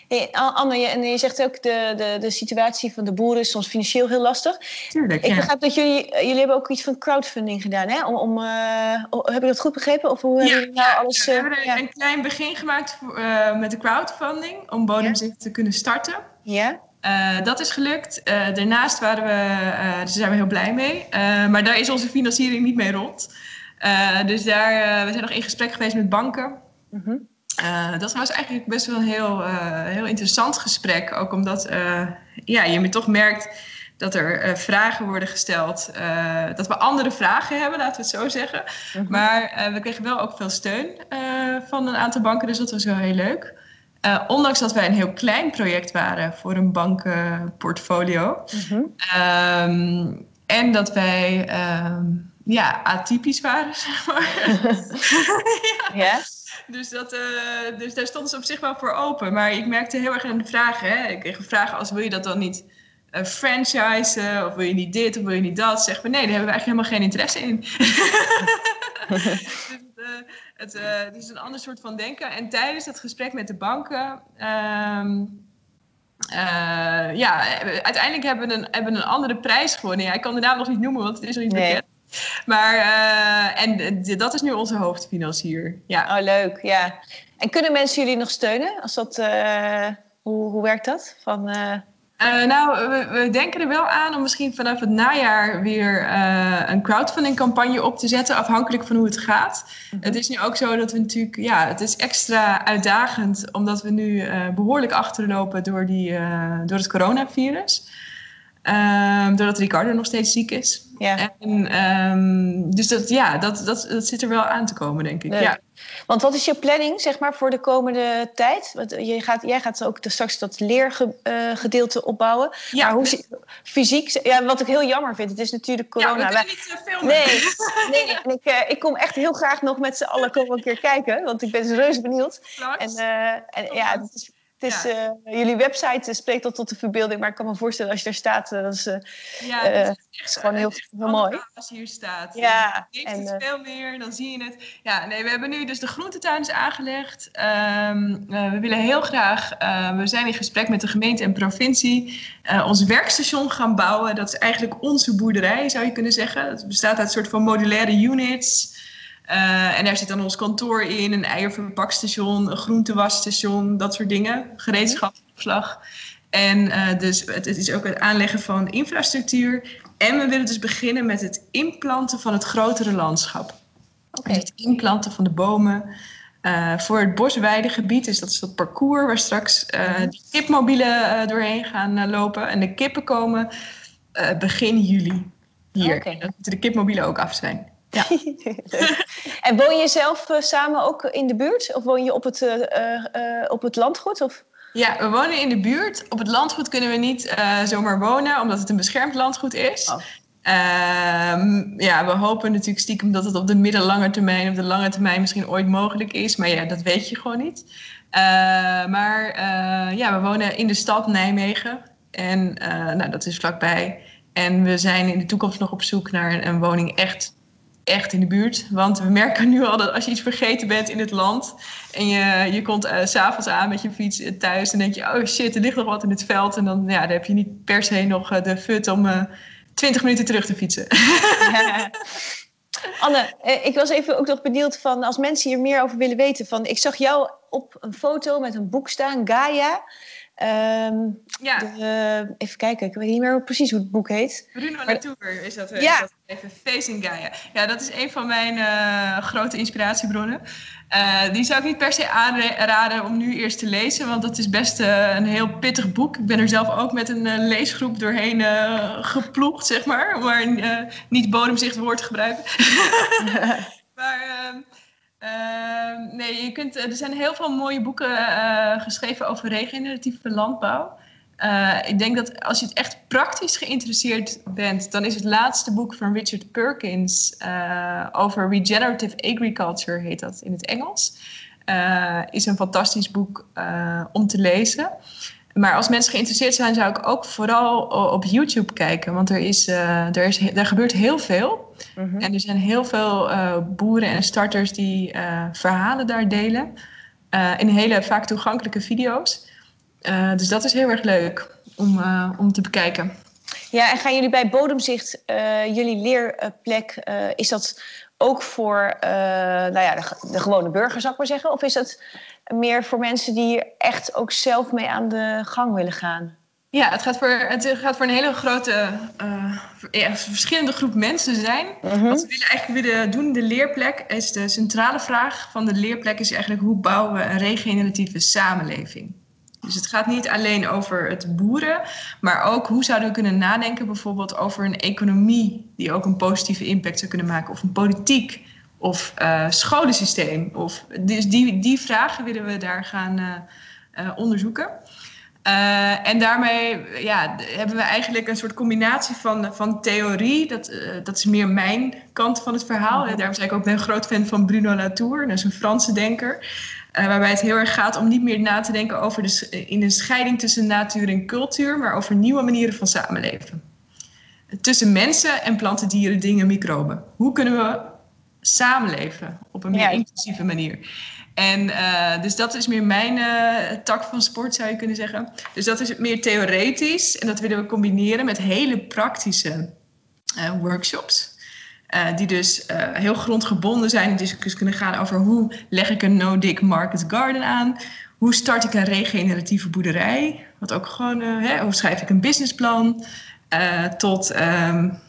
Hey, Anne, je, en je zegt ook de, de, de situatie van de boeren is soms financieel heel lastig. Tuurlijk, Ik begrijp dat jullie, jullie hebben ook iets van crowdfunding gedaan, hè? Om, om, uh, heb ik dat goed begrepen? Of hoe ja, hebben jullie nou alles... we hebben uh, een klein begin gemaakt uh, met de crowdfunding om bodemzicht te kunnen starten. Ja. Dat is gelukt. Daarnaast waren we, uh, daar zijn we heel blij mee. maar daar is onze financiering niet mee rond. dus daar, we zijn nog in gesprek geweest met banken. Mm -hmm. Uh, dat was eigenlijk best wel een heel, uh, heel interessant gesprek. Ook omdat uh, ja, je toch merkt dat er vragen worden gesteld. dat we andere vragen hebben, laten we het zo zeggen. -huh. Mhm. Maar we kregen wel ook veel steun van een aantal banken, dus dat was wel heel leuk. Ondanks dat wij een heel klein project waren voor een bankenportfolio. Mhm. Ehm, en dat wij ehm, ja, atypisch waren, zeg maar. ja. Dus, dat, uh, dus daar stonden ze op zich wel voor open. Maar ik merkte heel erg aan de vragen. Hè. Ik kreeg vragen als wil je dat dan niet uh, franchisen? Of wil je niet dit of wil je niet dat? Zeg maar nee, daar hebben we eigenlijk helemaal geen interesse in. dus, uh, het, is een ander soort van denken. En tijdens dat gesprek met de banken... Um, ja, uiteindelijk hebben we, een, hebben een andere prijs gewonnen. Ja, ik kan de naam nog niet noemen, want het is nog niet nee. Maar, uh, en dat is nu onze hoofdfinancier. Ja. Oh, leuk. Ja. En kunnen mensen jullie nog steunen? Als dat, uh, hoe, hoe werkt dat? Van, uh... nou, we, we, denken er wel aan om misschien vanaf het najaar weer een crowdfunding campagne op te zetten, afhankelijk van hoe het gaat. Mhm. Het is nu ook zo dat we natuurlijk, ja, het is extra uitdagend, omdat we nu behoorlijk achterlopen door, die, door het coronavirus. Um, doordat Ricardo nog steeds ziek is. Ja. En, um, dus dat, ja, dat, dat, dat zit er wel aan te komen, denk ik. Ja. Want wat is je planning, zeg maar, voor de komende tijd? Want je gaat, jij gaat ook straks dat leergedeelte uh, opbouwen. Ja. Maar hoe fysiek, ja, wat ik heel jammer vind, het is natuurlijk corona. Ja, we kunnen niet uh, filmen. Nee, nee en ik, uh, ik kom echt heel graag nog met z'n allen komen een keer kijken, want ik ben dus reuze benieuwd. En, en ja, het is is, uh, jullie website spreekt tot, tot de verbeelding, maar ik kan me voorstellen als je daar staat, uh, dat is, uh, ja, dat is, echt, gewoon heel, heel mooi. Als je hier staat. Ja. Je en, veel meer, dan zie je het. Ja, nee, we hebben nu dus de groentetuin is aangelegd. Um, we willen heel graag, we zijn in gesprek met de gemeente en provincie, ons werkstation gaan bouwen. Dat is eigenlijk onze boerderij, zou je kunnen zeggen. Het bestaat uit een soort van modulaire units. Uh, en daar zit dan ons kantoor in, een eierverpakstation, een groentewasstation, dat soort dingen. Gereedschapsopslag. En uh, dus het, het, is ook het aanleggen van infrastructuur. En we willen dus beginnen met het inplanten van het grotere landschap. Okay. Het inplanten van de bomen. Uh, voor het bosweidegebied, dus dat is dat parcours waar straks mm de kipmobielen doorheen gaan lopen. En de kippen komen begin juli hier. Okay. Dan moeten de kipmobielen ook af zijn. Ja. en woon je zelf uh, samen ook in de buurt? Of woon je op het, uh, uh, op het landgoed? Of? Ja, we wonen in de buurt. Op het landgoed kunnen we niet zomaar wonen, omdat het een beschermd landgoed is. Oh. Ehm, ja, we hopen natuurlijk stiekem dat het op de middellange termijn, op de lange termijn misschien ooit mogelijk is. Maar ja, dat weet je gewoon niet. maar ja, we wonen in de stad Nijmegen. En nou, dat is vlakbij. En we zijn in de toekomst nog op zoek naar een, een woning echt echt in de buurt. Want we merken nu al dat als je iets vergeten bent in het land en je, je komt uh, s'avonds aan met je fiets thuis en denk je, oh shit, er ligt nog wat in het veld. En dan, ja, dan heb je niet per se nog uh, de fut om uh, eh, 20 minuten terug te fietsen. Anne, ik was even ook nog benieuwd van als mensen hier meer over willen weten. Van, ik zag jou op een foto met een boek staan, Gaia. Um, ja. De, even kijken, ik weet niet meer precies hoe het boek heet. Bruno Latour is dat, ja. dat even. Facing Gaia. Ja, dat is een van mijn uh, grote inspiratiebronnen. Uh, die zou ik niet per se aanraden om nu eerst te lezen, want dat is best een heel pittig boek. Ik ben er zelf ook met een leesgroep doorheen geploegd, zeg maar, om maar niet bodemzicht woord te gebruiken. maar ehm, nee, je kunt, er zijn heel veel mooie boeken uh, geschreven over regeneratieve landbouw. Uh, ik denk dat als je het echt praktisch geïnteresseerd bent, dan is het laatste boek van Richard Perkins over regenerative agriculture, heet dat in het Engels. is een fantastisch boek om te lezen. Maar als mensen geïnteresseerd zijn, zou ik ook vooral op YouTube kijken. Want er, is, uh, er, is, er gebeurt heel veel. Mhm. En er zijn heel veel uh, boeren en starters die uh, verhalen daar delen. in hele vaak toegankelijke video's. dus dat is heel erg leuk om, om te bekijken. Ja, en gaan jullie bij Bodemzicht, jullie leerplek, is dat ook voor nou ja, de, de, gewone burger, zou ik maar zeggen? Of is dat meer voor mensen die hier echt ook zelf mee aan de gang willen gaan? Ja, het gaat voor, het gaat voor een hele grote, uh, ja, verschillende groep mensen zijn. Mhm. Wat we willen eigenlijk willen doen, de leerplek, is de centrale vraag van de leerplek is eigenlijk hoe bouwen we een regeneratieve samenleving. Dus het gaat niet alleen over het boeren, maar ook hoe zouden we kunnen nadenken bijvoorbeeld over een economie die ook een positieve impact zou kunnen maken of een politiek of uh, scholensysteem? Of, dus die, die vragen willen we daar gaan uh, onderzoeken. en daarmee ja, hebben we eigenlijk een soort combinatie van, van theorie. Dat, dat is meer mijn kant van het verhaal. En daarom ben ik ook een groot fan van Bruno Latour. Dat is een Franse denker. Waarbij het heel erg gaat om niet meer na te denken over de, in een scheiding tussen natuur en cultuur, maar over nieuwe manieren van samenleven. Tussen mensen en planten, dieren, dingen, microben. Hoe kunnen we samenleven op een meer inclusieve manier. En uh, dus dat is meer mijn uh, tak van sport, zou je kunnen zeggen. Dus dat is meer theoretisch. En dat willen we combineren met hele praktische uh, workshops. die dus heel grondgebonden zijn. Die dus kunnen gaan over hoe leg ik een no-dig market garden aan. Hoe start ik een regeneratieve boerderij. Wat ook gewoon, hè, hoe schrijf ik een businessplan. tot um,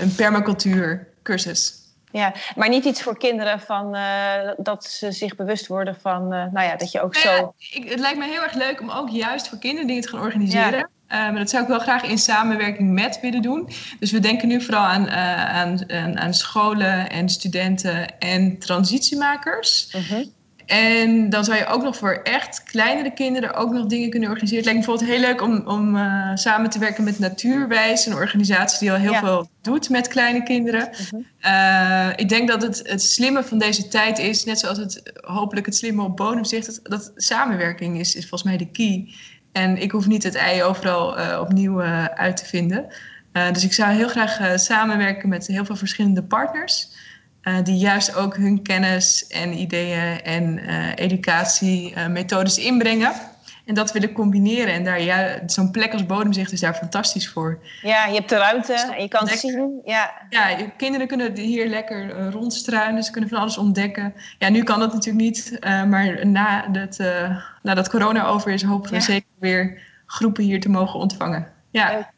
een permacultuur cursus. Ja, maar niet iets voor kinderen van uh, dat ze zich bewust worden van, uh, nou ja, dat je ook nou zo. Ik, het lijkt me heel erg leuk om ook juist voor kinderen dingen te gaan organiseren. Ja. Uh, maar dat zou ik wel graag in samenwerking met willen doen. Dus we denken nu vooral aan, aan, aan, aan, scholen en studenten en transitiemakers. -huh. En dan zou je ook nog voor echt kleinere kinderen ook nog dingen kunnen organiseren. Het lijkt me bijvoorbeeld heel leuk om, om uh, samen te werken met Natuurwijs, een organisatie die al heel ja. veel doet met kleine kinderen. Uh, ik denk dat het, het slimme van deze tijd is, net zoals het hopelijk het slimme op bodemzicht, dat, dat samenwerking is, is volgens mij de key. En ik hoef niet het ei overal uh, opnieuw uit te vinden. dus ik zou heel graag samenwerken met heel veel verschillende partners. Die juist ook hun kennis en ideeën en educatiemethodes uh, inbrengen. En dat willen combineren. En daar, ja, zo'n plek als Bodemzicht is daar fantastisch voor. Ja, je hebt de ruimte en je kan het zien. Ja. ja, kinderen kunnen hier lekker rondstruinen. Ze kunnen van alles ontdekken. Ja, nu kan dat natuurlijk niet. maar na dat, nadat corona over is, hopen we ja. zeker weer groepen hier te mogen ontvangen. Ja.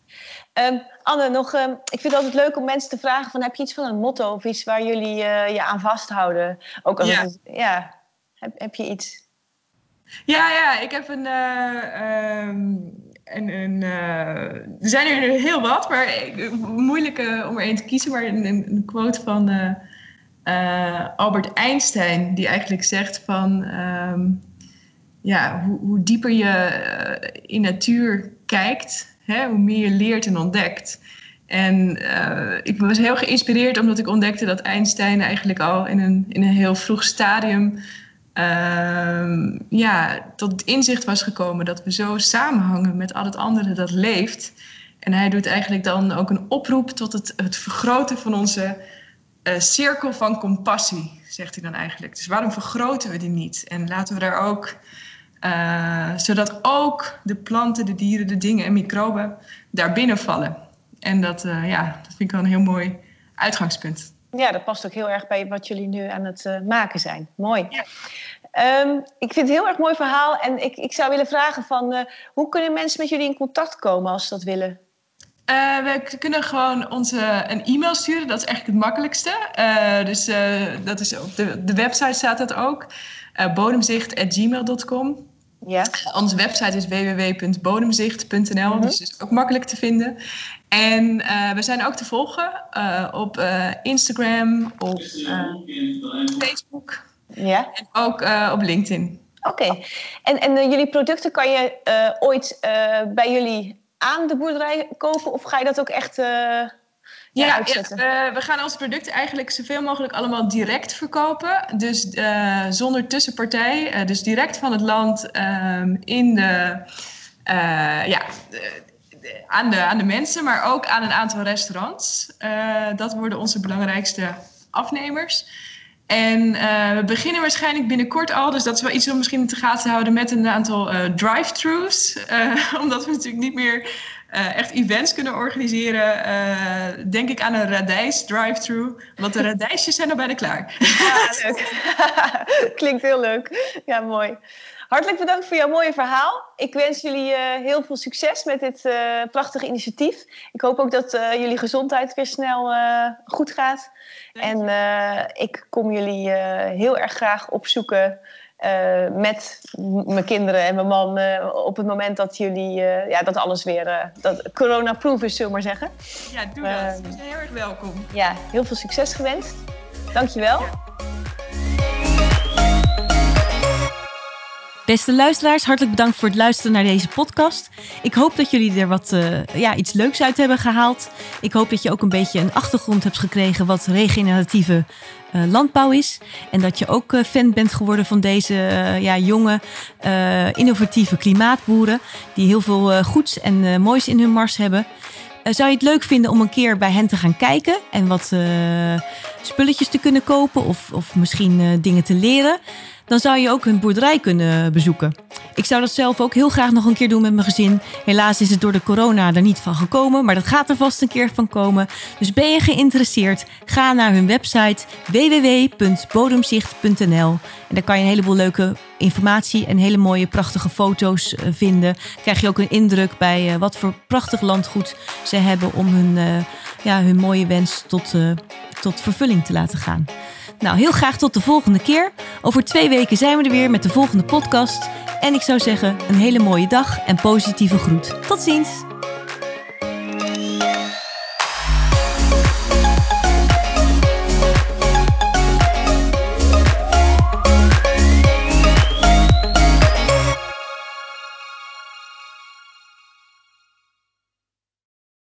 Um, Anne, nog, um, ik vind het altijd leuk om mensen te vragen: van, heb je iets van een motto of iets waar jullie uh, je aan vasthouden? Ook als ja. Het, ja. Heb, heb je iets? Ja, ja, ik heb een. Uh, een, uh, er zijn er heel wat, maar moeilijk om er één te kiezen. Maar een, quote van Albert Einstein, die eigenlijk zegt van. ja, hoe, hoe dieper je in natuur kijkt, Hè, hoe meer je leert en ontdekt. En ik was heel geïnspireerd omdat ik ontdekte dat Einstein eigenlijk al in een, in een heel vroeg stadium uh, ja, tot het inzicht was gekomen dat we zo samenhangen met al het andere dat leeft. En hij doet eigenlijk dan ook een oproep tot het, het vergroten van onze uh, cirkel van compassie, zegt hij dan eigenlijk. Dus waarom vergroten we die niet? En laten we daar ook uh, zodat ook de planten, de dieren, de dingen en microben daar binnen vallen. En dat, uh, ja, dat vind ik wel een heel mooi uitgangspunt. Ja, dat past ook heel erg bij wat jullie nu aan het uh, maken zijn. Mooi. Ja. Um, ik vind het een heel erg mooi verhaal. En ik, ik zou willen vragen van... hoe kunnen mensen met jullie in contact komen als ze dat willen? we kunnen gewoon onze een e-mail sturen. Dat is eigenlijk het makkelijkste. dus dat is op de, de website staat dat ook. bodemzicht.gmail.com. Ja. Onze website is www.bodemzicht.nl, mm -hmm. dus is ook makkelijk te vinden. En uh, we zijn ook te volgen uh, op uh, Instagram, op Facebook ja. en ook op LinkedIn. Oké, okay. en, en jullie producten kan je ooit bij jullie aan de boerderij kopen of ga je dat ook echt ja, uitzetten? Ja, uh, we gaan onze producten eigenlijk zoveel mogelijk allemaal direct verkopen. Dus uh, zonder tussenpartij. Uh, dus direct van het land ehm, in de, ja, aan, de, aan de mensen, maar ook aan een aantal restaurants. dat worden onze belangrijkste afnemers. En we beginnen waarschijnlijk binnenkort al, dus dat is wel iets om misschien in de gaten te houden met een aantal drive-thrus. omdat we natuurlijk niet meer uh, echt events kunnen organiseren. Uh, denk ik aan een radijs drive-thru. Want de radijsjes zijn al bijna klaar. Ja, leuk. Klinkt heel leuk. Ja, mooi. Hartelijk bedankt voor jouw mooie verhaal. Ik wens jullie uh, heel veel succes met dit prachtige initiatief. Ik hoop ook dat jullie gezondheid weer snel goed gaat. En ik kom jullie heel erg graag opzoeken uh, met mijn kinderen en mijn man uh, op het moment dat jullie, uh, ja, dat alles weer dat corona-proof is, zullen we maar zeggen. Ja, doe dat. We zijn heel erg welkom. Ja, heel veel succes gewenst. Dankjewel. Beste luisteraars, hartelijk bedankt voor het luisteren naar deze podcast. Ik hoop dat jullie er wat, uh, ja, iets leuks uit hebben gehaald. Ik hoop dat je ook een beetje een achtergrond hebt gekregen wat regeneratieve uh, landbouw is. En dat je ook uh, fan bent geworden van deze ja, jonge, innovatieve klimaatboeren. Die heel veel goeds en moois in hun mars hebben. zou je het leuk vinden om een keer bij hen te gaan kijken en wat spulletjes te kunnen kopen of, of misschien dingen te leren? dan zou je ook hun boerderij kunnen bezoeken. Ik zou dat zelf ook heel graag nog een keer doen met mijn gezin. Helaas is het door de corona er niet van gekomen, maar dat gaat er vast een keer van komen. Dus ben je geïnteresseerd? Ga naar hun website www.bodemzicht.nl en daar kan je een heleboel leuke informatie en hele mooie prachtige foto's eh, vinden. Krijg je ook een indruk bij eh, wat voor prachtig landgoed ze hebben om hun, uh, ja, hun mooie wens tot, tot vervulling te laten gaan. Nou, heel graag tot de volgende keer. Over twee weken zijn we er weer met de volgende podcast. En ik zou zeggen, een hele mooie dag en positieve groet. Tot ziens!